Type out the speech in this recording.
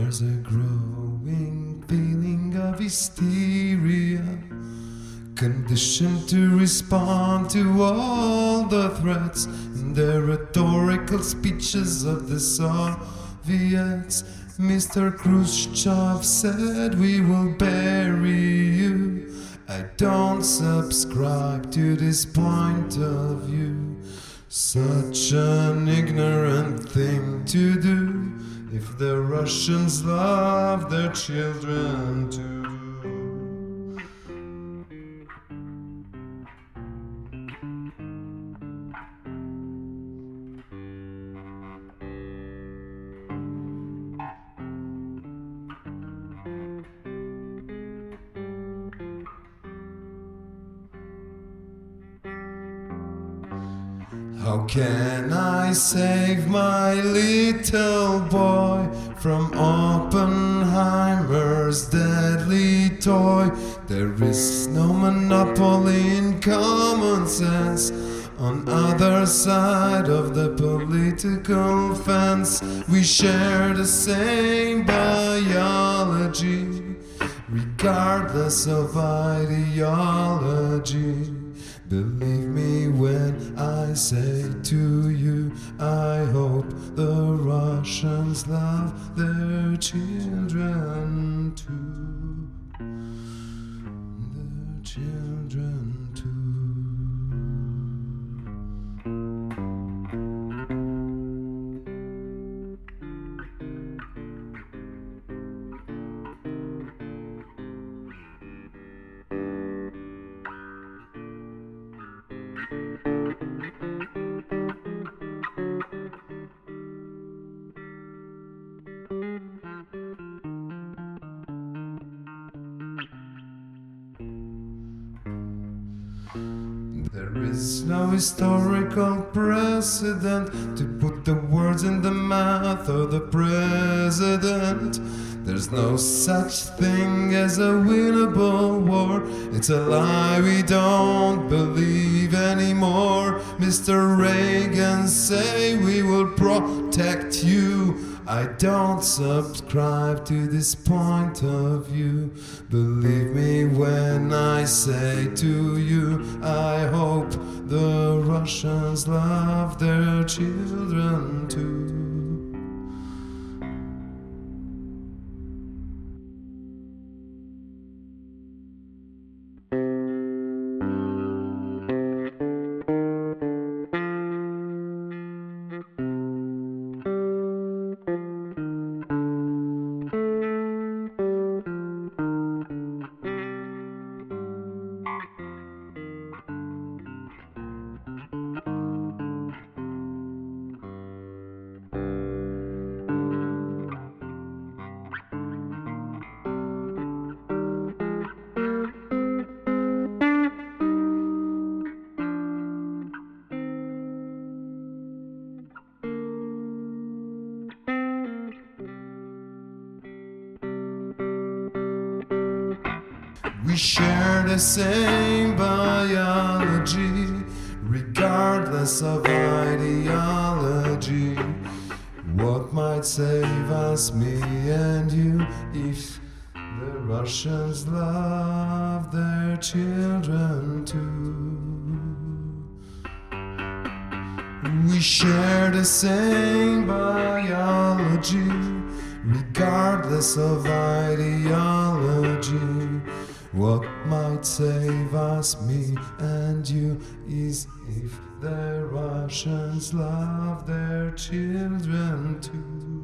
There's a growing feeling of hysteria, conditioned to respond to all the threats and the rhetorical speeches of the Soviets. Mr. Khrushchev said, We will bury you. I don't subscribe to this point of view. Such an ignorant thing to do. Russians love their children too. How can I save my little boy from Oppenheimer's deadly toy? There is no monopoly in common sense. On other side of the political fence, we share the same biology, regardless of ideology. Believe me when I say to you, I hope the Russians love their children too. Their children There is no historical precedent to put the words in the mouth of the president. There's no such thing as a winnable war. It's a lie we don't believe anymore. Mr. Reagan say we will protect you. I don't subscribe to this point of view. Believe me when I say to you, I hope the Russians love their children too. We share the same biology, regardless of ideology. What might save us, me and you, if the Russians love their children too? We share the same biology, regardless of ideology. What might save us, me and you, is if the Russians love their children too.